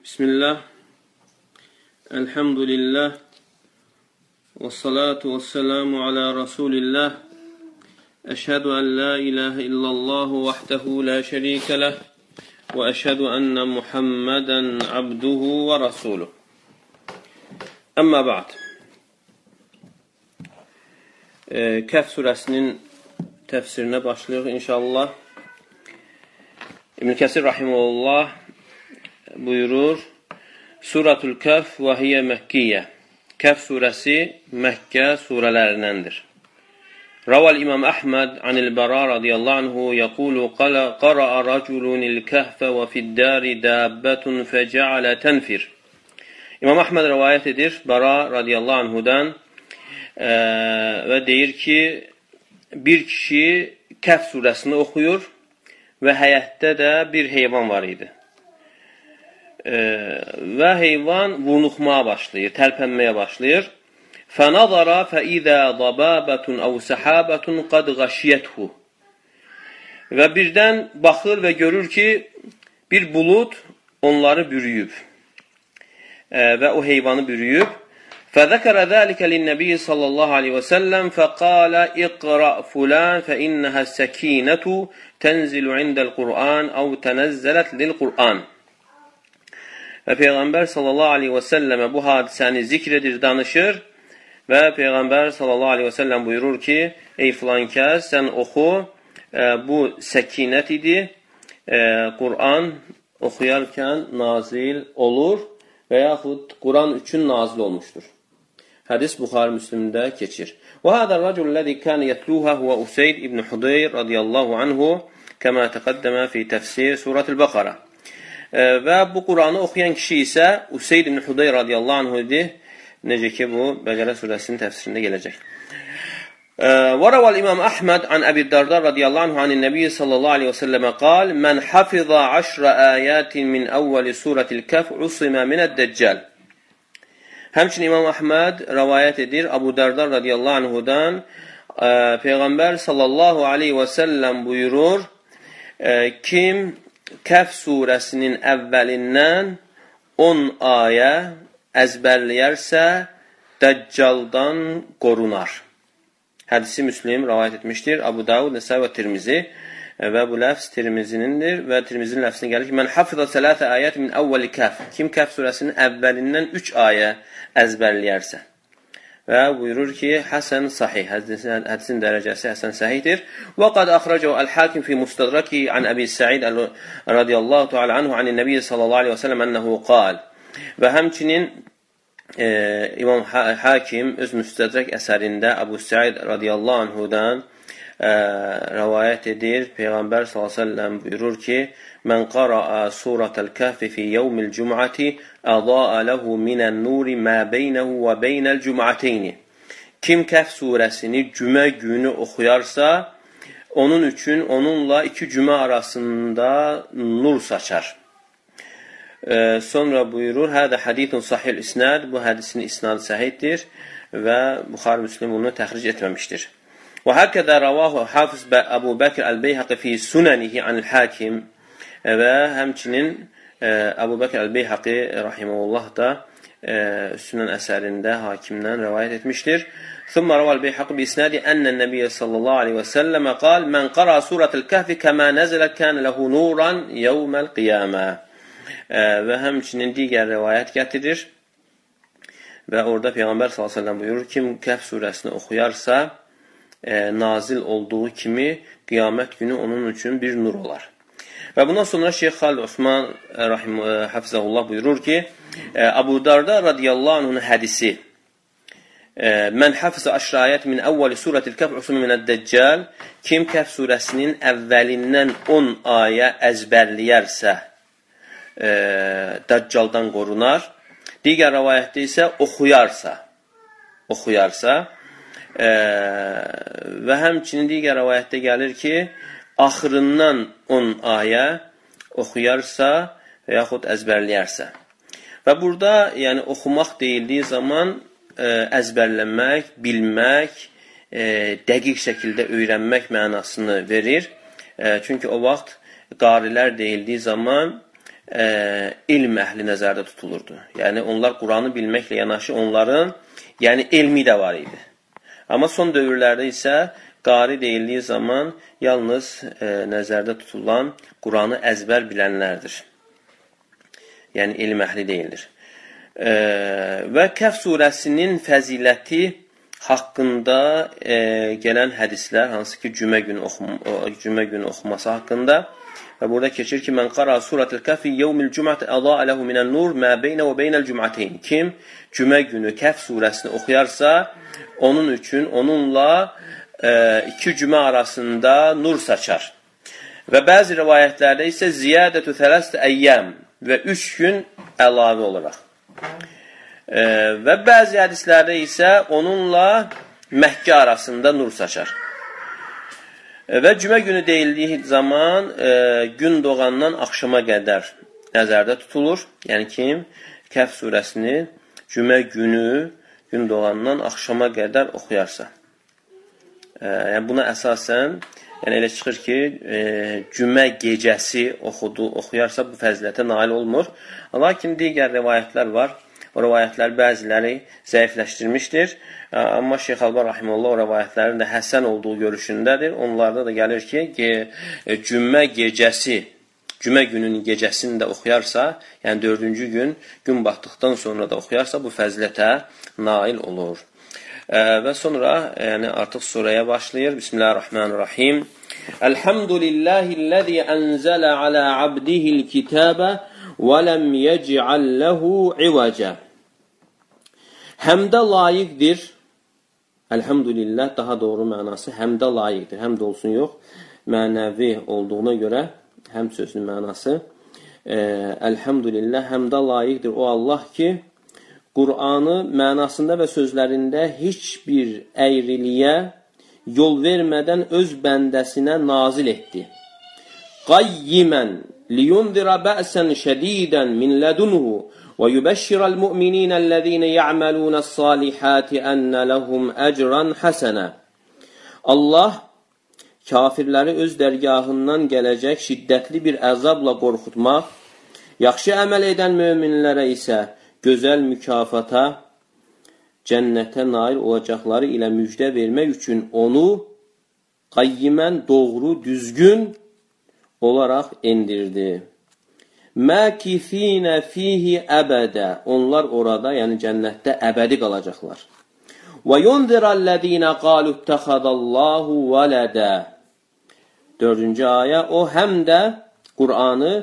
Bismillah. Elhamdülillah. Və salatu və selamu alə Rasulillah. Əşhədu ən la ilahə illallahu vəhdəhu la şərikə ləh. Və əşhədu ənnə Muhammədən abduhu və rasuluh. Əmmə ba'd. E, Kəf surəsinin təfsirinə başlayıq inşallah. İbn Kəsir rahimehullah buyurur, Suratul Kəf və hiyə Məkkiyyə. Kəf surəsi Məkkə surələrindəndir. Raval İmam Əhməd anil Bəra radiyallahu anhu yəqulu qara'a raculun il-kəhfə və fiddari dəbbətun fəcəalə tənfir. İmam Əhməd rəvayət edir Bəra radiyallahu anhudan ə, və deyir ki, bir kişi Kəf surəsini oxuyur və həyətdə də bir heyvan var idi və heyvan vurnuxmağa başlayır, tərpənməyə başlayır. Fənazara fəizə dababətun əv səhabətun qad qaşiyyəthu. Və birdən baxır və görür ki, bir bulud onları bürüyüb və o heyvanı bürüyüb. فذكر ذلك للنبي صلى الله عليه وسلم فقال اقرأ فلان فإنها السكينة تنزل عند القرآن أو تنزلت للقرآن Və Peyğəmbər sallallahu aleyhi və səlləmə bu hadisəni zikr edir, danışır və Peyğəmbər sallallahu aleyhi və səlləm buyurur ki, ey filan kəs, sən oxu, e, bu səkinət idi, e, Quran oxuyarkən nazil olur və yaxud Quran üçün nazil olmuşdur. Hədis Buxari Müslimdə keçir. Və hədər rəcul ləzi kən yətluhə huvə Useyd ibn Hudeyr radiyallahu anhu kəmə təqəddəmə fi təfsir surətil Bəqara. Və bu Quranı oxuyan kişi isə Useyd ibn Hudey radiyallahu anhu idi. Necə ki, bu Bəqərə surəsinin təfsirində gələcək. وروى الإمام أحمد عن أبي الدرداء رضي الله عنه عن النبي صلى الله عليه وسلم قال من حفظ عشر آيات من أول سورة الكهف عصم من الدجال Həmçinin İmam Əhməd rəvayət edir Abu Darda radiyallahu anhudan Peyğəmbər sallallahu aleyhi və səlləm buyurur kim Kəf surəsinin əvvəlindən 10 ayə əzbərləyərsə, Dəccaldan qorunar. Hədisi Müslim rəvayət etmişdir. Abu Davud, Nəsə və Tirmizi və bu ləfz Tirmizinindir və Tirmizinin ləfzinə gəlir ki, mən hafıza sələtə ayət min əvvəli kəf. Kim kəf surəsinin əvvəlindən 3 ayə əzbərləyərsə. Və buyurur ki, Həsən sahih, hədisin, hədisin dərəcəsi Həsən sahihdir. Və qad əxrəcəu əl-hakim fi mustadraki an Əbi Səid radiyallahu ta'ala anhu anin Nəbiyyə sallallahu aleyhi və sələm ənəhu qal. Və həmçinin e, İmam Hakim öz müstədrək əsərində Əbu Səid radiyallahu anhudan ə, rəvayət edir. Peyğəmbər s.ə.v buyurur ki, Mən qara'a surətəl kəhfi fi yevmil cüm'ati əda'a lehu minən nuri mə beynəhu və beynəl cüm'ateyni. Kim Kəhf surəsini cümə günü oxuyarsa, onun üçün onunla iki cümə arasında nur saçar. Ee, sonra buyurur, Hədə hədithun sahil isnad, bu hədisin isnadı səhiddir və Buxar Müslim bunu təxric etməmişdir. Və həkədə ravahu Hafiz Əbu Bəkir Əl-Beyhəqi fi sunənihi anil hakim və həmçinin Əbu Bəkr Əl-Beyhaqi rahimehullah da üstünün əsərində hakimdən rəvayət etmişdir. ثم روى البيحقي بإسناد أن النبي صلى الله عليه وسلم قال من قرأ سورة الكهف كما نزلت كان له نورا يوم القيامة və həmçinin digər rəvayət gətirir və orada Peyğəmbər s.ə.v buyurur kim Kəhf surəsini oxuyarsa e, nazil olduğu kimi qiyamət günü onun üçün bir nur olar. Və bundan sonra Şeyx Xalid Osman e, rahim e, hafizəhullah buyurur ki, e, Abu Darda radiyallahu anhun hədisi Mən hafizə aşrayət min əvvəli surətil kəf usumi minəd-dəccal kim Kəf surəsinin əvvəlindən 10 ayə əzbərləyərsə e, Dəccaldan qorunar. Digər rəvayətdə isə oxuyarsa oxuyarsa e, və həmçinin digər rəvayətdə gəlir ki, axırından 10 ayə oxuyarsa və yaxud əzbərləyərsə. Və burada yəni oxumaq deyildiyi zaman ə, e, əzbərləmək, bilmək, ə, e, dəqiq şəkildə öyrənmək mənasını verir. Ə, e, çünki o vaxt qarilər deyildiyi zaman e, ilm əhli nəzərdə tutulurdu. Yəni onlar Quranı bilməklə yanaşı onların yəni elmi də var idi. Amma son dövrlərdə isə qari deyildiyi zaman yalnız e, nəzərdə tutulan Quranı əzbər bilənlərdir. Yəni elm əhli deyildir. E, və Kəf surəsinin fəziləti haqqında e, gələn hədislər, hansı ki, cümə günü, oxum, cümə günü oxuması haqqında Və burada keçir ki, mən qara suratul kəfi yevmil cümət əzaa ləhu minən nur mə beynə və beynəl cümətəyn. Kim cümə günü Kəf surəsini oxuyarsa, onun üçün onunla e, iki cümə arasında nur saçar. Və bəzi rivayətlərdə isə ziyadətü thələst əyyəm və üç gün əlavə olaraq. E, və bəzi hədislərdə isə onunla Məkkə arasında nur saçar. Və cümə günü deyildiyi zaman e, gün doğandan axşama qədər nəzərdə tutulur. Yəni kim Kəf surəsini cümə günü gün doğandan axşama qədər oxuyarsa. E, yəni buna əsasən yəni elə çıxır ki, e, cümə gecəsi oxudu, oxuyarsa bu fəzilətə nail olmur. Lakin digər rivayətlər var. O rivayətlər bəziləri zəifləşdirmişdir. Amma Şeyx Alban Rahimullah o rivayətlərin də həsən olduğu görüşündədir. Onlarda da gəlir ki, ki e, cümmə gecəsi, cümə gününün gecəsini də oxuyarsa, yəni dördüncü gün gün batdıqdan sonra da oxuyarsa bu fəzilətə nail olur. Və sonra yəni artıq surəyə başlayır. Bismillahir-Rahmanir-Rahim. Elhamdülillahi'llezî enzelə alə abdihi'l-kitâbe və lem yec'al lehu ivaca. Həmdə layiqdir. Elhamdülillah daha doğru mənası həmdə layiqdir. Həmd olsun yox, mənəvi olduğuna görə həm sözünün mənası Əlhəmdülillah, həmdə layiqdir o Allah ki, Qur'anı mənasında və sözlərində heç bir əyriliyə yol vermədən öz bəndəsinə nazil etdi. Qayyimən liyundira bə'sən şədidən min lədunhu və yubəşşirəl müminənəl-ləzîne ya'malûnəs-salihâti enne lehum ecran hasenə. Allah kafirləri öz dərgahından gələcək şiddətli bir əzabla qorxutmaq, yaxşı əməl edən möminlərə isə gözəl mükafata, cənnətə nail olacaqları ilə müjdə vermək üçün onu qayyimən, doğru, düzgün olaraq indirdi. Məkifinə fihi əbədə. Onlar orada, yəni cənnətdə əbədi qalacaqlar. Və yunzirəl-ləzīnə qalu ittəxədəllahu vələdə. Dördüncü ayə, o həm də Qur'anı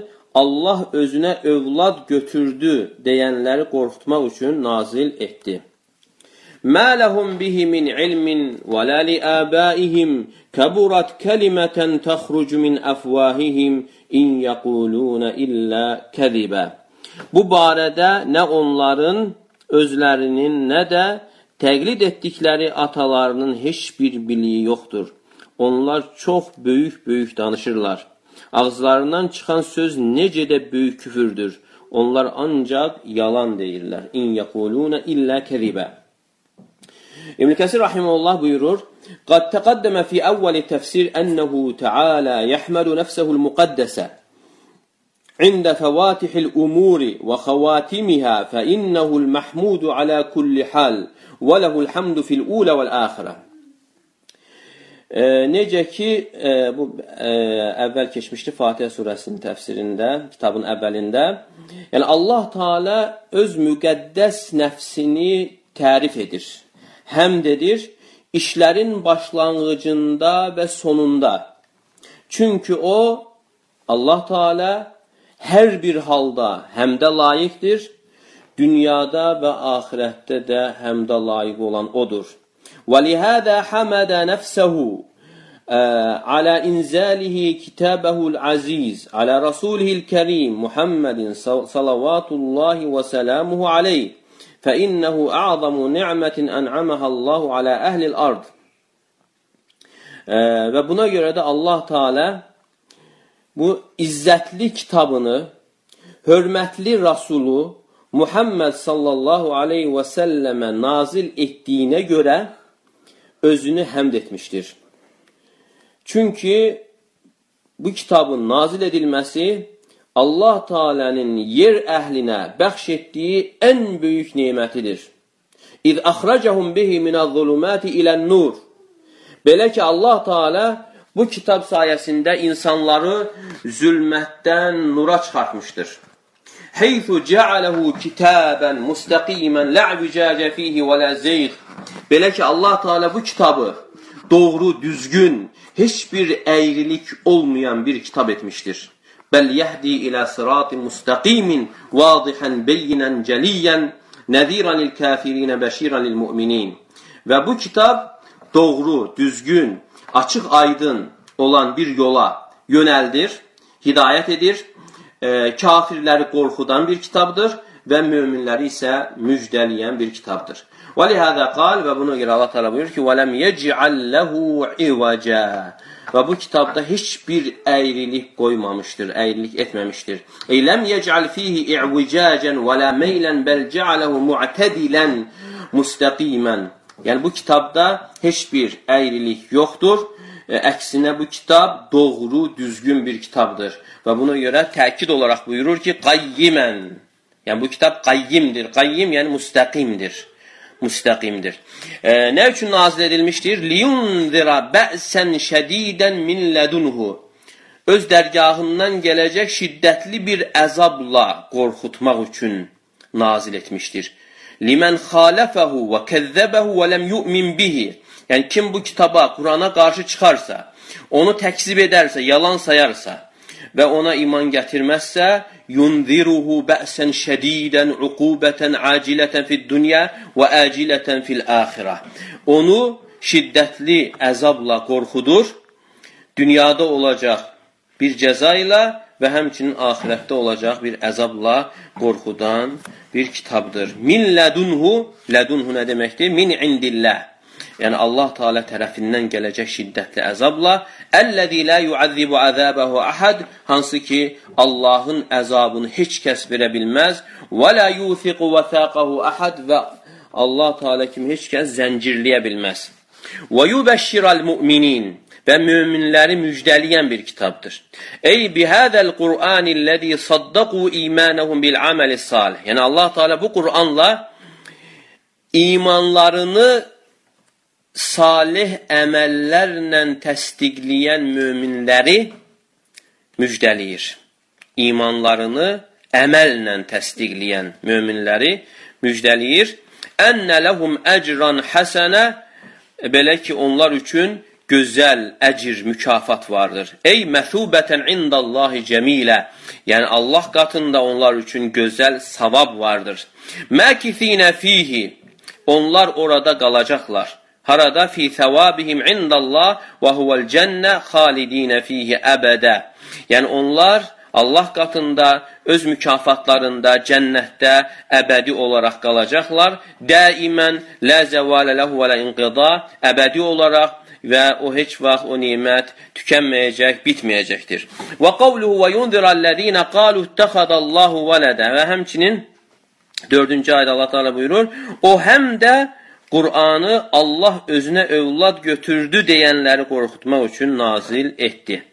Allah özünə övlad götürdü deyənləri qorxutmaq üçün nazil etdi. Mə ləhum bihi min ilmin və lə li əbəihim kəburat kəlimətən təxrucu min əfvahihim in yəqulunə illə kəzibə. Bu barədə nə onların özlərinin, nə də təqlid etdikləri atalarının heç bir biliyi yoxdur. Onlar çox böyük-böyük danışırlar. Ağızlarından çıxan söz necə də böyük küfürdür. Onlar ancaq yalan deyirlər. İn yəquluna illə kəzibə. İbn Kəsir rahimehullah buyurur: "Qad taqaddama fi awwal tefsir ennehu Teala yahmelu nefsehu'l muqaddese عند فواتح الأمور وخواتمها فإنه المحمود على كل حال وله الحمد في الأولى والآخرة e, necə ki, e, bu e, əvvəl keçmişdi Fatihə surəsinin təfsirində, kitabın əvvəlində. Yəni Allah Taala öz müqəddəs nəfsini tərif edir həmd edir işlərin başlanğıcında və sonunda. Çünki o, Allah Teala hər bir halda həmdə layiqdir, dünyada və axirətdə də həmdə layiq olan odur. وَلِهَذَا حَمَدَ نَفْسَهُ على إنزاله كتابه العزيز على رسوله الكريم محمد صلوات الله وسلامه عليه فَإِنَّهُ أَعْظَمُ نِعْمَةٍ أَنْعَمَهَا اللّٰهُ عَلَى أَهْلِ الْأَرْضِ Ve buna göre de Allah Teala bu izzetli kitabını hürmetli Resulü Muhammed sallallahu aleyhi ve selleme nazil ettiğine göre özünü hemd etmiştir. Çünkü bu kitabın nazil edilmesi Allah Taala'nın yer əhlinə bəxş etdiyi ən böyük nemətidir. İz axracahum bihi minəz-zulumati ilən-nur. Belə ki Allah Taala bu kitab sayəsində insanları zülmətdən nura çıxartmışdır. Heyfu cealehu kitaben mustaqimen la vicace fihi ve la zeyg. Belə ki Allah Teala bu kitabı doğru, düzgün, heç bir əyrilik olmayan bir kitab etmişdir. Bəl yəhdi ilə sıratin mustaqimin vadihan beyinən cəliyən nəziran lil kafirinə bəşiran lil müminin. Və bu kitab doğru, düzgün, açıq aydın olan bir yola yönəldir, hidayət edir, e, kafirləri qorxudan bir kitabdır və möminləri isə müjdələyən bir kitabdır. Və lihəzə qal və buna görə Allah təala buyurur ki: "Və lem yec'al lehu ivaca." Və bu kitabda heç bir əyrilik qoymamışdır, əyrilik etməmişdir. Ey lem yec'al fihi i'vicacen və la meylan bel ce'alehu mu'tadilan mustaqiman. Yəni bu kitabda heç bir əyrilik yoxdur. E, əksinə bu kitab doğru, düzgün bir kitabdır. Və buna görə təkid olaraq buyurur ki, qayyimən. Yəni bu kitab qayyimdir. Qayyim yəni müstəqimdir müstəqimdir. E, nə üçün nazil edilmişdir? Liyunzira bə'sən şədidən min lədunhu. Öz dərgahından gələcək şiddətli bir əzabla qorxutmaq üçün nazil etmişdir. Limən xalafəhu və kəzzəbəhu və ləm yu'min bihi. Yəni kim bu kitaba, Qurana qarşı çıxarsa, onu təkzib edərsə, yalan sayarsa və ona iman gətirməzsə, yunziruhu bə'sən şədidən, uqubətən acilətən fid-dünya və acilətən fil-axirə. Onu şiddətli əzabla qorxudur, dünyada olacaq bir cəza ilə və həmçinin axirətdə olacaq bir əzabla qorxudan bir kitabdır. Min lədunhu, lədunhu nə deməkdir? Min indillah yəni Allah Teala tərəfindən gələcək şiddətli əzabla əlləzi la yu'azzibu azabahu ahad hansı ki Allahın əzabını heç kəs verə bilməz və la yuthiqu wathaqahu ahad və Allah Teala kimi heç kəs zəncirləyə bilməz. Və yubəşşiral mu'minin və möminləri müjdələyən bir kitabdır. Ey bihədəl Qur'anilləzi saddaqu imanahum bil amali salih. Yəni Allah Teala bu Qur'anla imanlarını salih əməllərlə təsdiqləyən möminləri müjdəliyir. İmanlarını əməllə təsdiqləyən möminləri müjdəliyir. Ənnə ləhum əcran həsənə belə ki, onlar üçün gözəl əcr, mükafat vardır. Ey məsubətən indallahi cəmilə. Yəni Allah qatında onlar üçün gözəl savab vardır. Məkisinə fihi. Onlar orada qalacaqlar. Harada fi thawabihim indallah və huvel cennə xalidinə fihi əbədə. Yəni onlar Allah qatında öz mükafatlarında cənnətdə əbədi olaraq qalacaqlar. Daimən la zəvalə ləhu və la inqida əbədi olaraq və o heç vaxt o nemət tükənməyəcək, bitməyəcəkdir. Və qavluhu və yunzirəl-ləzīnə qalu ittəxədəllahu vələdə və həmçinin 4-cü ayda Allah Teala buyurur, o həm də Qur'anı Allah özünə övlad götürdü deyənləri qorxutmaq üçün nazil etdi.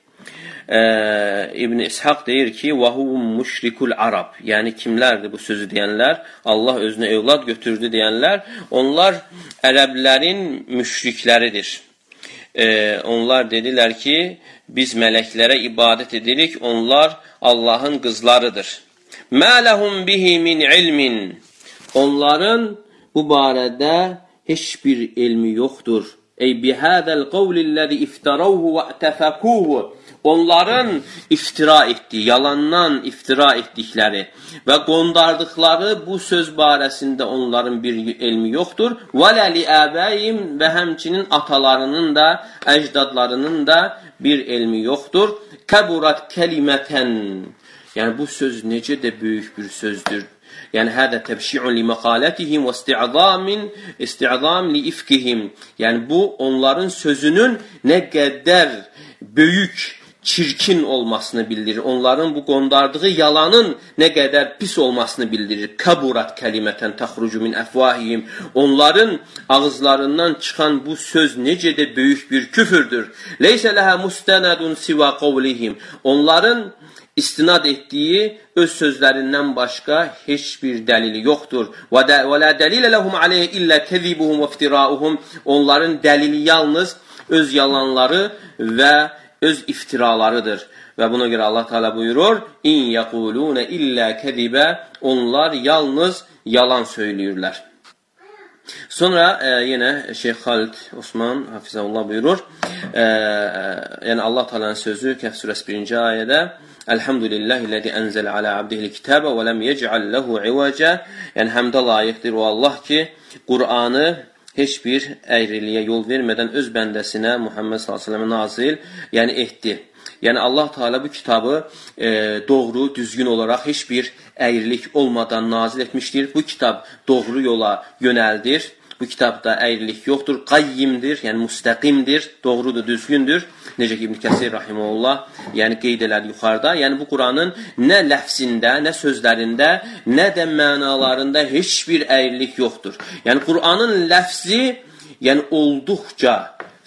Ee, İbn İshaq deyir ki, "Vahum müşrikul Arab." Yəni kimlərdir bu sözü deyənlər? Allah özünə övlad götürdü deyənlər, onlar ərəblərin müşrikləridir. Ee, onlar dedilər ki, biz mələklərə ibadət edirik, onlar Allahın qızlarıdır. Mə ləhum bihi min ilmin. Onların bu barədə heç bir elmi yoxdur. Ey bihədəl qavlilləzi iftaravhu və təfəkuhu onların iftira etdiyi, yalandan iftira etdikləri və qondardıqları bu söz barəsində onların bir elmi yoxdur. Və ləli əbəyim və həmçinin atalarının da, əcdadlarının da bir elmi yoxdur. Kəburat kəlimətən Yəni bu söz necə də böyük bir sözdür. Yəni hədə təbşi'un li məqalətihim və isti'zamin isti'zam li ifkihim. Yəni bu onların sözünün nə qədər böyük çirkin olmasını bildirir. Onların bu qondardığı yalanın nə qədər pis olmasını bildirir. Kaburat kəlimətən təxrucu min əfvahihim. Onların ağızlarından çıxan bu söz necə də böyük bir küfürdür. Leysə ləhə mustanadun siva qavlihim. Onların istinad etdiyi öz sözlərindən başqa heç bir dəlili yoxdur. Və la dəlilə ləhum aleyhi illə kəzibuhum və iftirauhum. Onların dəlili yalnız öz yalanları və öz iftiralarıdır. Və buna görə Allah Teala buyurur: "İn yəqulun illə kəzibə." Onlar yalnız yalan söyləyirlər. Sonra e, yenə Şeyx Xalid Osman Hafizullah buyurur. E, e, yəni Allah Taala'nın sözü Kəhf surəsi 1-ci ayədə Elhamdülillahiləzi ənzələ alə abdihil kitəbə və ləm yec'al lehu ivəcə. Yəni həmdə layiqdir o Allah ki, Qur'anı heç bir əyriliyə yol vermədən öz bəndəsinə Muhammed sallallahu əleyhi nazil, yəni etdi. Yəni Allah Teala bu kitabı e, doğru, düzgün olaraq heç bir əyrilik olmadan nazil etmişdir. Bu kitab doğru yola yönəldir. Bu kitabda əyrilik yoxdur, qayyimdir, yəni müstəqimdir, doğrudur, düzgündür. Necə ki İbn Kəsir rahimehullah, yəni qeyd elədi yuxarıda. Yəni bu Quranın nə ləfsində, nə sözlərində, nə də mənalarında heç bir əyrilik yoxdur. Yəni Quranın ləfzi yəni olduqca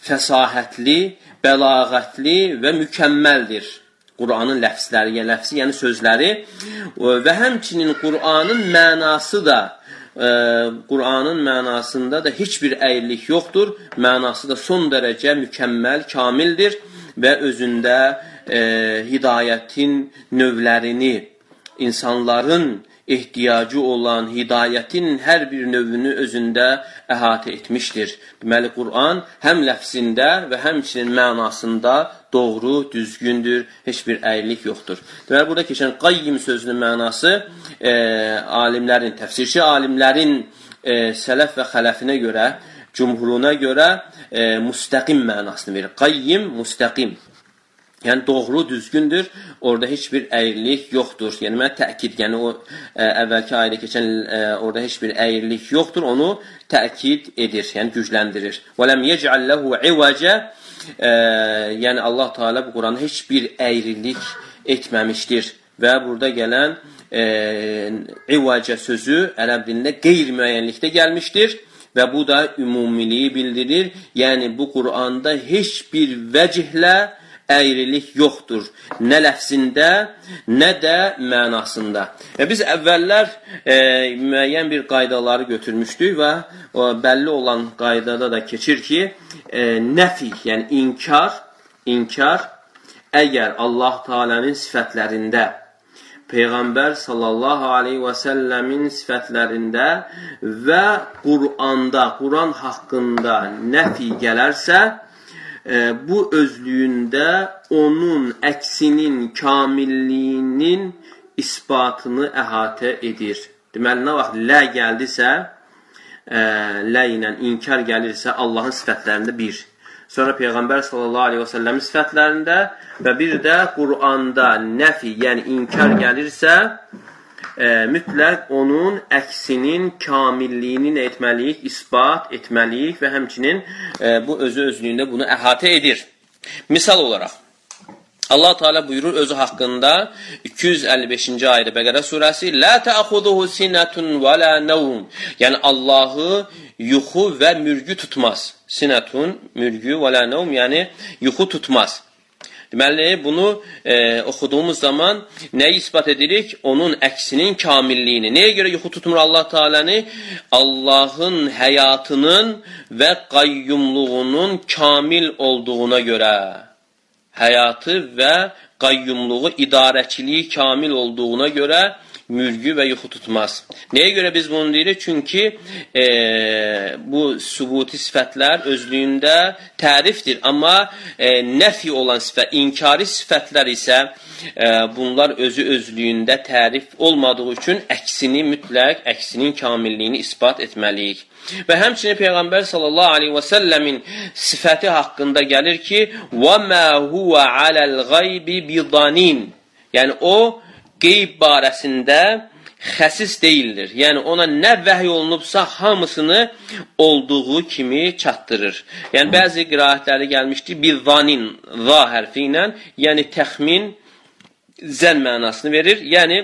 fəsahətli, bəlağətli və mükəmməldir. Quranın ləfsləri, yəni ləfsi, yəni sözləri və həmçinin Quranın mənası da Quranın mənasında da heç bir əyrilik yoxdur. Mənası da son dərəcə mükəmməl, kamildir və özündə e, hidayətin növlərini insanların ehtiyacı olan hidayətin hər bir növünü özündə əhatə etmişdir. Deməli, Quran həm ləfsində və həmçinin mənasında doğru, düzgündür, heç bir əyrilik yoxdur. Deməli, burada keçən qayyim sözünün mənası e, alimlərin, təfsirçi alimlərin e, sələf və xələfinə görə, cumhuruna görə e, müstəqim mənasını verir. Qayyim, müstəqim. Yəni doğru, düzgündür. Orada heç bir əyrilik yoxdur. Yəni mən təkid, yəni o ə, e, əvvəlki ayədə keçən ə, e, orada heç bir əyrilik yoxdur. Onu təkid edir, yəni gücləndirir. Və lem yec'al lehu ivaca yəni Allah Teala bu Quranda heç bir əyrilik etməmişdir. Və burada gələn e, ivaca sözü ərəb dilində qeyri-müəyyənlikdə gəlmişdir və bu da ümumiliyi bildirir. Yəni bu Quranda heç bir vəcihlə əyrilik yoxdur. Nə ləfzində, nə də mənasında. Və biz əvvəllər e, müəyyən bir qaydaları götürmüşdük və o, bəlli olan qaydada da keçir ki, e, nəfi, yəni inkar, inkar əgər Allah Taala'nın sifətlərində Peyğəmbər sallallahu aleyhi və səlləmin sifətlərində və Quranda, Quran haqqında nəfi gələrsə, e, bu özlüyündə onun əksinin kamilliyinin isbatını əhatə edir. Deməli, nə vaxt lə gəldisə, ə, lə ilə inkar gəlirsə, Allahın sifətlərində bir. Sonra Peyğəmbər sallallahu aleyhi və səlləmin sifətlərində və bir də Quranda nəfi, yəni inkar gəlirsə, e, mütləq onun əksinin kamilliyini nə etməliyik? İsbat etməliyik və həmçinin e, bu özü özlüyündə bunu əhatə edir. Misal olaraq, Allah Teala buyurur özü haqqında 255-ci ayədə Bəqərə surəsi: "La ta'khuduhu sinatun və la nawm." Yəni Allahı yuxu və mürgü tutmaz. Sinatun, mürgü və la nawm, yəni yuxu tutmaz. Deməli, bunu e, oxuduğumuz zaman nəyi ispat edirik? Onun əksinin kamilliyini. Nəyə görə yuxu tutmur Allah Teala'nı? Allahın həyatının və qayyumluğunun kamil olduğuna görə. Həyatı və qayyumluğu, idarəçiliyi kamil olduğuna görə mürgü və yuxu tutmaz. Nəyə görə biz bunu deyirik? Çünki e, bu sübuti sifətlər özlüyündə tərifdir. Amma e, nəfi olan sifət, inkari sifətlər isə e, bunlar özü özlüyündə tərif olmadığı üçün əksini mütləq, əksinin kamilliyini ispat etməliyik. Və həmçinin Peyğəmbər sallallahu aleyhi və səlləmin sifəti haqqında gəlir ki, وَمَا هُوَ عَلَى الْغَيْبِ بِضَنِينَ Yəni o, qeyb barəsində xəsis deyildir. Yəni ona nə vəhy olunubsa hamısını olduğu kimi çatdırır. Yəni bəzi qiraətləri gəlmişdi bir zanin za hərfi ilə, yəni təxmin zən mənasını verir. Yəni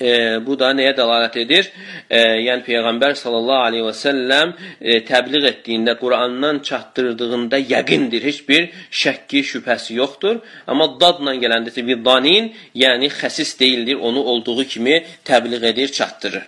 E, bu da nəyə dəlalət edir? E, yəni Peyğəmbər sallallahu aleyhi və səlləm e, təbliğ etdiyində, Qurandan çatdırdığında yəqindir, heç bir şəkki, şübhəsi yoxdur. Amma dadla gələndə bir danin, yəni xəsis deyildir, onu olduğu kimi təbliğ edir, çatdırır.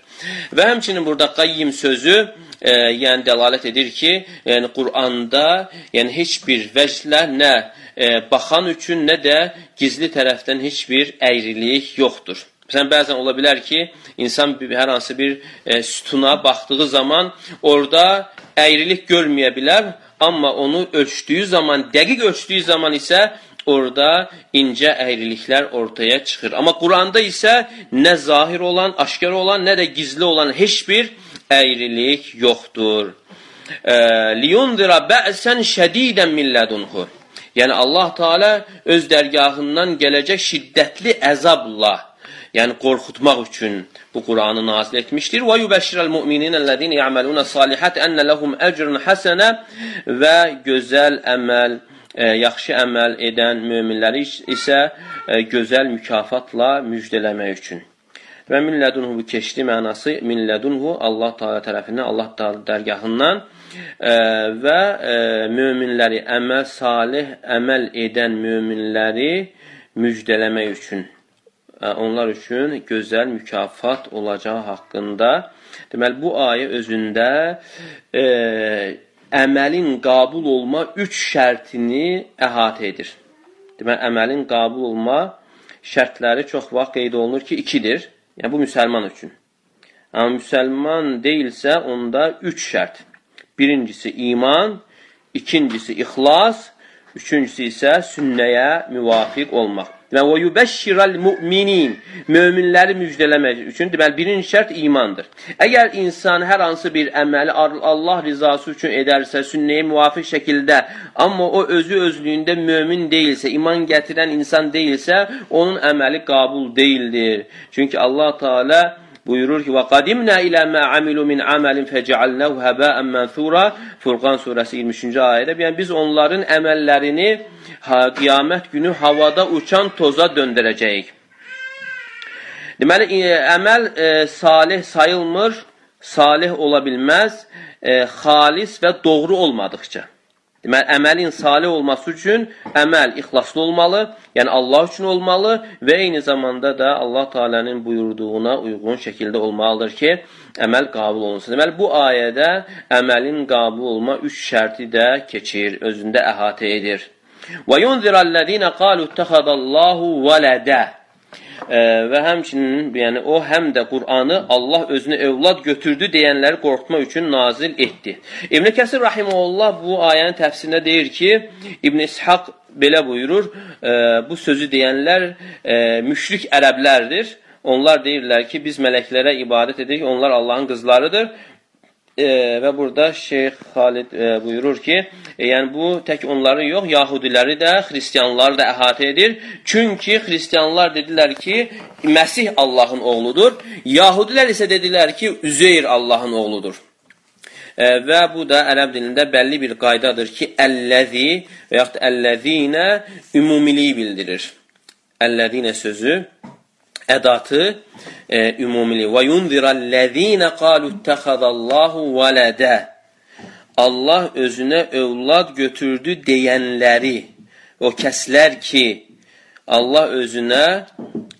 Və həmçinin burada qayyim sözü e, yəni dəlalət edir ki, yəni Quranda yəni heç bir vəclə nə e, baxan üçün, nə də gizli tərəfdən heç bir əyrilik yoxdur. Məsələn, bəzən ola bilər ki, insan hər hansı bir e, sütuna baxdığı zaman orada əyrilik görməyə bilər, amma onu ölçdüyü zaman, dəqiq ölçdüyü zaman isə orada incə əyriliklər ortaya çıxır. Amma Quranda isə nə zahir olan, aşkar olan, nə də gizli olan heç bir əyrilik yoxdur. E, Liyunzira bə'sən şədidən millədunhu. Yəni Allah Teala öz dərgahından gələcək şiddətli əzabla yəni qorxutmaq üçün bu Quranı nazil etmişdir. Və yubəşşirəl mu'mininəllezine ya'maluna salihat enne lehum ecrun hasana və gözəl əməl e, yaxşı əməl edən möminləri isə e, gözəl mükafatla müjdələmək üçün. Və min lədunhu bu keçdi mənası min lədunhu Allah Taala tərəfindən, Allah Taala dərgahından e, və e, möminləri əməl salih əməl edən möminləri müjdələmək üçün onlar üçün gözəl mükafat olacağı haqqında. Deməli, bu ayə özündə e, əməlin qabul olma üç şərtini əhatə edir. Deməli, əməlin qabul olma şərtləri çox vaxt qeyd olunur ki, ikidir. Yəni, bu müsəlman üçün. Amma müsəlman deyilsə, onda üç şərt. Birincisi iman, ikincisi ixlas, üçüncüsü isə sünnəyə müvafiq olmaq. Deməli, və yubəşşirəl müminin, möminləri müjdələmək üçün, deməli, birinci şərt imandır. Əgər insan hər hansı bir əməli Allah rizası üçün edərsə, sünnəyə müvafiq şəkildə, amma o özü özlüyündə mömin deyilsə, iman gətirən insan deyilsə, onun əməli qabul deyildir. Çünki Allah Teala buyurur ki: "Və qadimna ilə mə amilu min amalin fec'alnahu haba'an mansura." Furqan surəsi 23-cü ayədə. Yəni biz onların əməllərini ha, qiyamət günü havada uçan toza döndərəcəyik. Deməli, e, əməl e, salih sayılmır, salih ola bilməz, e, xalis və doğru olmadıqca. Deməli, əməlin salih olması üçün əməl ixlaslı olmalı, yəni Allah üçün olmalı və eyni zamanda da Allah Teala'nın buyurduğuna uyğun şəkildə olmalıdır ki, əməl qabul olunsun. Deməli, bu ayədə əməlin qabul olma üç şərti də keçir, özündə əhatə edir. Və yunzirəl-ləzīnə qalu ittəxədəllahu vələdə e, və həmçinin yəni o həm də Qur'anı Allah özünə övlad götürdü deyənləri qorxutmaq üçün nazil etdi. İbn Kəsir rahimehullah bu ayənin təfsirində deyir ki, İbn İshaq belə buyurur, bu sözü deyənlər e, müşrik ərəblərdir. Onlar deyirlər ki, biz mələklərə ibadət edirik, onlar Allahın qızlarıdır e, və burada Şeyx Xalid e, buyurur ki, e, yəni bu tək onları yox, Yahudiləri də, xristianları da əhatə edir. Çünki xristianlar dedilər ki, Məsih Allahın oğludur. Yahudilər isə dedilər ki, Üzeyr Allahın oğludur. E, və bu da ərəb dilində bəlli bir qaydadır ki, əlləzi və yaxud əlləzinə ümumiliyi bildirir. Əlləzinə sözü ədatı e, ümumili. Və yunzirəl-ləzīnə qalu ittəxədəllahu vələdə. Allah özünə övlad götürdü deyənləri, o kəslər ki, Allah özünə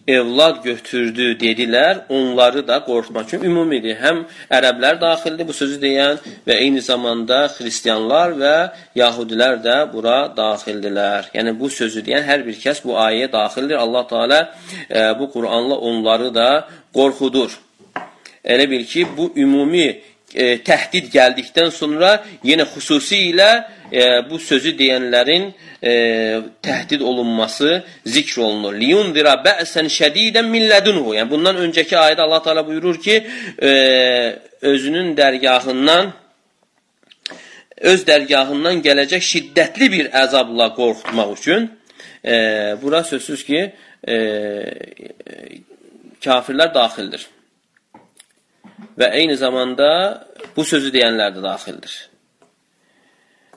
evlad götürdü dedilər, onları da qorxutmaq üçün ümumidir. Həm ərəblər daxildir bu sözü deyən və eyni zamanda xristianlar və yahudilər də bura daxildilər. Yəni bu sözü deyən hər bir kəs bu ayəyə daxildir. Allah Teala e, bu Quranla onları da qorxudur. Elə bil ki, bu ümumi e, təhdid gəldikdən sonra yenə xüsusilə e, bu sözü deyənlərin e, təhdid olunması zikr olunur. Liyundira bə'sən şədidən millədunhu. Yəni bundan öncəki ayədə Allah Teala buyurur ki, e, özünün dərgahından öz dərgahından gələcək şiddətli bir əzabla qorxutmaq üçün e, bura sözsüz ki, e, kafirlər daxildir. Və eyni zamanda bu sözü deyənlər də daxildir.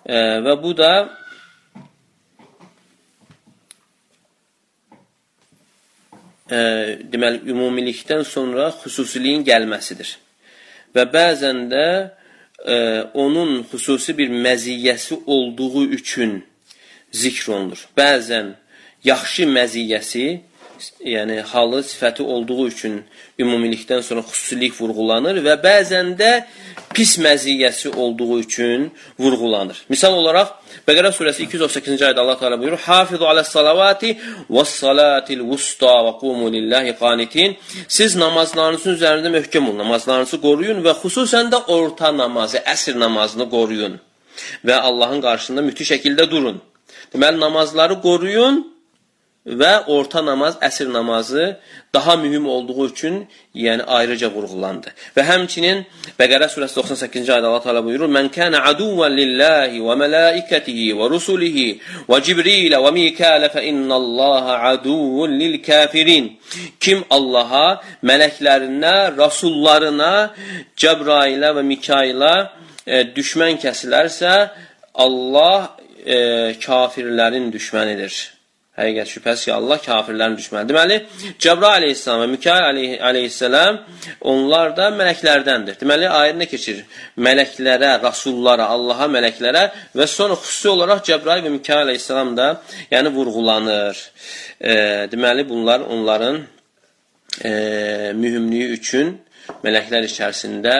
E, və bu da e, deməli, ümumilikdən sonra xüsusiliyin gəlməsidir. Və bəzən də e, onun xüsusi bir məziyyəsi olduğu üçün zikr olunur. Bəzən yaxşı məziyyəsi, yəni halı, sifəti olduğu üçün ümumilikdən sonra xüsusilik vurğulanır və bəzən də pis məziyyəsi olduğu üçün vurğulanır. Misal olaraq Bəqərə surəsi 238-ci ayədə Allah Teala buyurur: "Hafizu alas-salavati was-salatil-wusta və qumu lillahi qanitin." Siz namazlarınızın üzərində möhkəm olun, namazlarınızı qoruyun və xüsusən də orta namazı, əsr namazını qoruyun və Allahın qarşısında müthiş şəkildə durun. Deməli namazları qoruyun və orta namaz, əsr namazı daha mühüm olduğu üçün, yəni ayrıca vurğulandı. Və həmçinin Bəqərə surəsi 98-ci ayədə Allah Teala buyurur: "Mən kana aduvan lillahi və mələikətihi və rusulihi və Cibrilə və Mikələ fə innallaha aduvun lil kafirin." Kim Allaha, mələklərinə, rasullarına, Cəbrailə və Mikailə e, düşmən kəsilərsə, Allah e, kafirlərin düşmənidir. Həqiqət şübhəsiz ki, Allah kafirlərin düşmənidir. Deməli, Cəbrail aleyhissalam və Mikail aleyhissalam onlar da mələklərdəndir. Deməli, ayərinə keçir. Mələklərə, rasullara, Allaha, mələklərə və sonra xüsusi olaraq Cəbrail və Mikail aleyhissalam da yəni vurğulanır. E, deməli, bunlar onların e, mühümlüyü üçün mələklər içərisində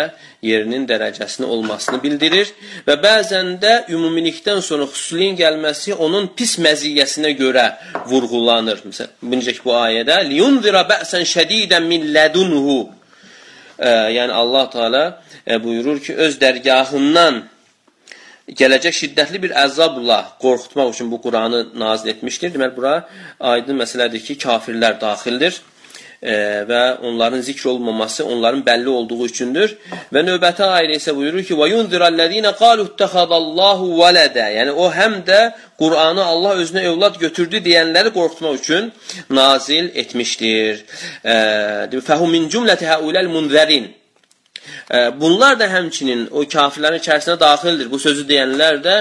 yerinin dərəcəsini olmasını bildirir və bəzən də ümumilikdən sonra xüsuliyin gəlməsi onun pis məziyyəsinə görə vurğulanır. Məsələn, buncək bu ayədə liyunzira bə'sən şədidən min lədunhu e, yəni Allah Teala e, buyurur ki, öz dərgahından gələcək şiddətli bir əzabla qorxutmaq üçün bu Quranı nazil etmişdir. Deməli, bura aydın məsələdir ki, kafirlər daxildir və onların zikr olmaması onların bəlli olduğu üçündür. Və növbəti ayədə isə buyurur ki: "Və yunzirallezine qalu ittehadallahu velada." Yəni o həm də Qur'anı Allah özünə övlad götürdü deyənləri qorxutmaq üçün nazil etmişdir. Fəhum min cümləti haulal munzirin. Bunlar da həmçinin o kafirlərin içərisinə daxildir. Bu sözü deyənlər də,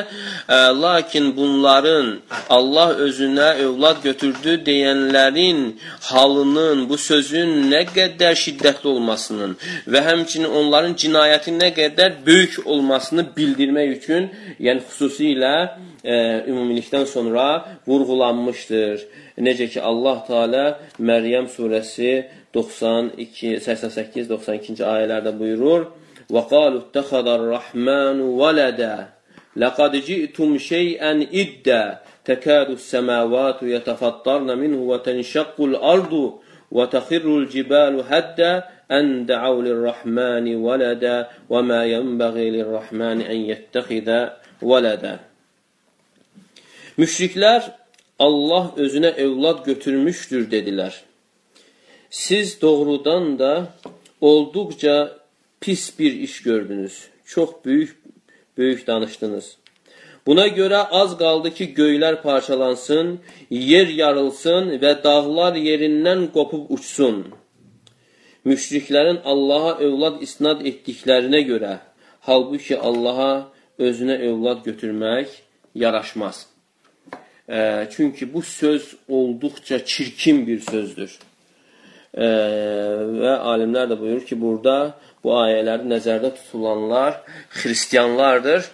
lakin bunların Allah özünə övlad götürdü deyənlərin halının, bu sözün nə qədər şiddətli olmasının və həmçinin onların cinayətin nə qədər böyük olmasını bildirmək üçün, yəni xüsusilə ə, ümumilikdən sonra vurğulanmışdır. Necə ki, Allah Teala Məryəm surəsi 92, 88, 92-ci ayələrdə buyurur: "Və qalu ittaxadar-rahmanu valada laqad ji'tum şey'an idda takadu as-samawati yatafattarna minhu və tanshaqqu al-ardu və taxirru al-jibalu hadda an da'u lir-rahmani walada və ma yanbaghi lir-rahmani an yattaxiza walada." Müşriklər Allah özünə övlad götürmüşdür dedilər. Siz doğrudan da olduqca pis bir iş gördünüz. Çox böyük böyük danışdınız. Buna görə az qaldı ki, göylər parçalansın, yer yarılsın və dağlar yerindən qopub uçsun. Müşriklərin Allaha övlad isnad etdiklərinə görə, halbuki Allaha özünə övlad götürmək yaraşmaz. Çünki bu söz olduqca çirkin bir sözdür. E, və alimlər də buyurur ki, burada bu ayələri nəzərdə tutulanlar xristiyanlardır.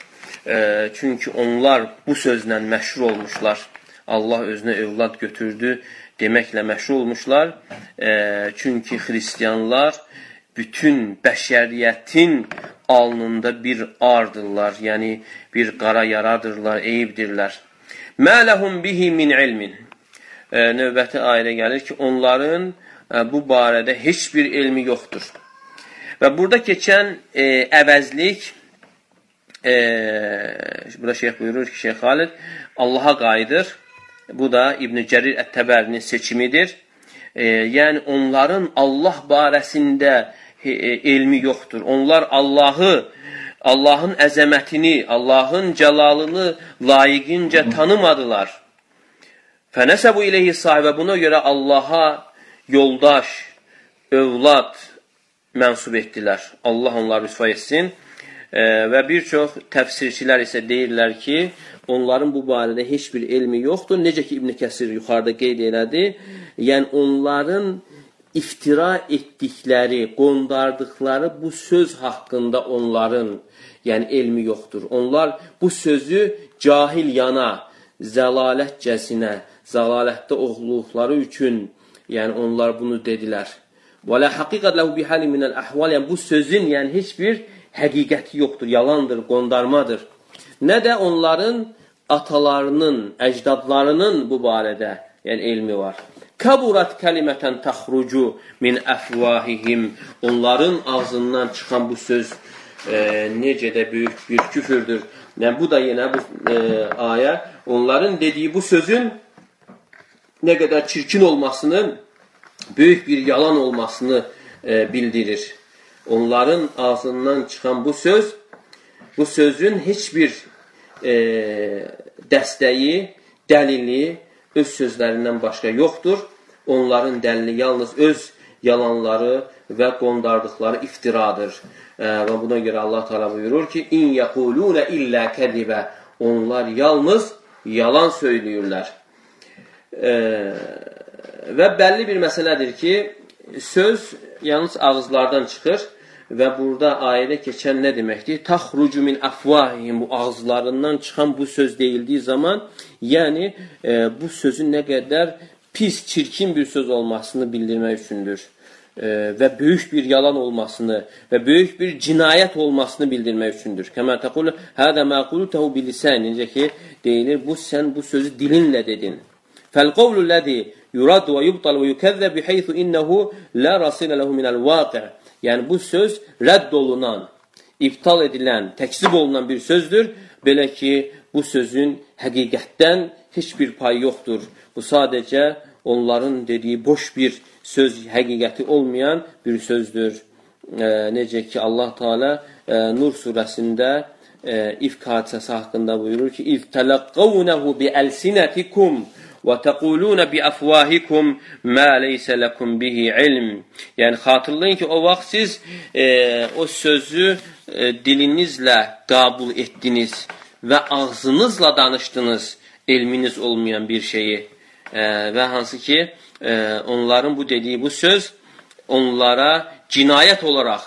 E, çünki onlar bu sözlə məşhur olmuşlar. Allah özünə övlad götürdü deməklə məşhur olmuşlar. E, çünki xristiyanlar bütün bəşəriyyətin alnında bir ardırlar, yəni bir qara yaradırlar, eyibdirlər. Mə ləhum bihi min ilmin. E, növbəti ayədə gəlir ki, onların bu barədə heç bir elmi yoxdur. Və burada keçən e, əvəzlik, e, burada şeyh buyurur ki, Şeyh Xalid, Allaha qayıdır. Bu da İbn-i Cərir Ət-Təbərinin seçimidir. E, yəni, onların Allah barəsində e, elmi yoxdur. Onlar Allahı, Allahın əzəmətini, Allahın cəlalını layiqincə tanımadılar. Fənəsəbu ileyhi sahibə buna görə Allaha yoldaş, övlad mənsub etdilər. Allah onları rüsva etsin. E, və bir çox təfsirçilər isə deyirlər ki, onların bu barədə heç bir elmi yoxdur. Necə ki İbn Kəsir yuxarıda qeyd elədi, yəni onların iftira etdikləri, qondardıqları bu söz haqqında onların yəni elmi yoxdur. Onlar bu sözü cahil yana, zəlalətcəsinə, zəlalətdə oğluqları üçün, yəni onlar bunu dedilər. Və la haqiqət ləhu bihali minəl əhval, yəni bu sözün yəni heç bir həqiqəti yoxdur, yalandır, qondarmadır. Nə də onların atalarının, əcdadlarının bu barədə yəni elmi var. Kaburat kəlimətən təxrucu min əfvahihim. Onların ağzından çıxan bu söz e, necə də böyük bir küfürdür. Yəni, bu da yenə bu e, ayə onların dediyi bu sözün nə qədər çirkin olmasını, böyük bir yalan olmasını e, bildirir. Onların ağzından çıxan bu söz, bu sözün heç bir e, dəstəyi, dəlili öz sözlərindən başqa yoxdur. Onların dəlili yalnız öz yalanları və qondardıqları iftiradır. E, və buna görə Allah Teala buyurur ki, İn yəqulunə illə kədibə Onlar yalnız yalan söyləyirlər. Və bəlli bir məsələdir ki, söz yalnız ağızlardan çıxır və burada ayədə keçən nə deməkdir? Taxrucu min afvahihim bu ağızlarından çıxan bu söz deyildiyi zaman, yəni e, bu sözün nə qədər pis, çirkin bir söz olmasını bildirmək üçündür e, və böyük bir yalan olmasını və böyük bir cinayət olmasını bildirmək üçündür. Kəmə təqulu hədə məqulutehu bilisən necə ki deyilir bu sən bu sözü dilinlə dedin. Fəl-qavlu ləzi yurad və yubtal və yukəzzə bihaythu innehu la rasilə lehu minəl vaqi. Yəni bu söz rədd olunan, iptal edilən, təkzib olunan bir sözdür. Belə ki bu sözün həqiqətdən heç bir pay yoxdur. Bu sadəcə onların dediyi boş bir söz həqiqəti olmayan bir sözdür. E, necə ki Allah Teala e, Nur surəsində e, ifk hadisəsi haqqında buyurur ki: "İz talaqqawnahu bi alsinatikum və təqulun bi afwahikum ma laysa lakum bihi ilm." Yəni xatırlayın ki, o vaxt siz e, o sözü e, dilinizlə qəbul etdiniz və ağzınızla danışdınız elminiz olmayan bir şeyi e, və hansı ki e, onların bu dediyi bu söz onlara cinayət olaraq,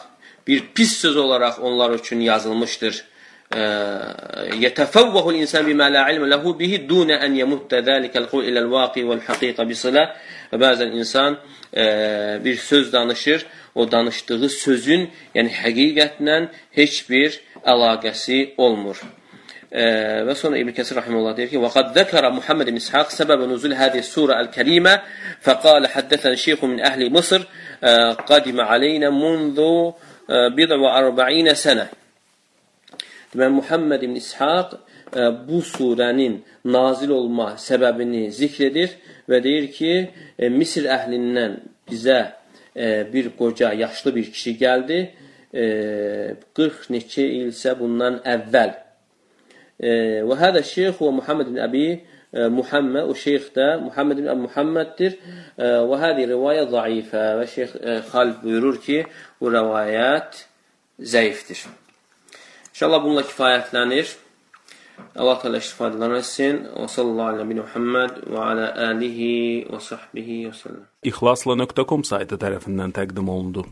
bir pis söz olaraq onlar üçün yazılmışdır. يتفوه الإنسان بما لا علم له به دون أن يمت ذلك القول إلى الواقع والحقيقة بصلة və bəzən insan e, bir söz danışır, o danışdığı sözün, yəni həqiqətlə heç bir əlaqəsi olmur. Və sonra İbn Kəsir rahimehullah deyir ki: "Və qad zəkara Muhammed ibn İshaq səbəb nuzul hadihi sura el-kərimə fəqala haddathana şeyx min əhli Misr qadima aleyna və 40 sənə." Deməli Muhammed ibn İshaq bu surənin nazil olma səbəbini zikr edir və deyir ki, Misir əhlindən bizə bir qoca, yaşlı bir kişi gəldi. 40 neçə ilsə bundan əvvəl Və hədə şeyx və Muhammed ibn Əbi Muhammed, o şeyx də Muhammed ibn Əbi Muhammeddir. Və hədi rivayə zəifə və şeyx Xalid buyurur ki, bu rəvayət zəifdir. İnşallah bununla kifayətlənir. Allah təala istifadələr etsin. Və sallallahu əleyhi Muhammed və alə alihi və sahbihi və sallam. İxlasla.com saytı tərəfindən təqdim olundu.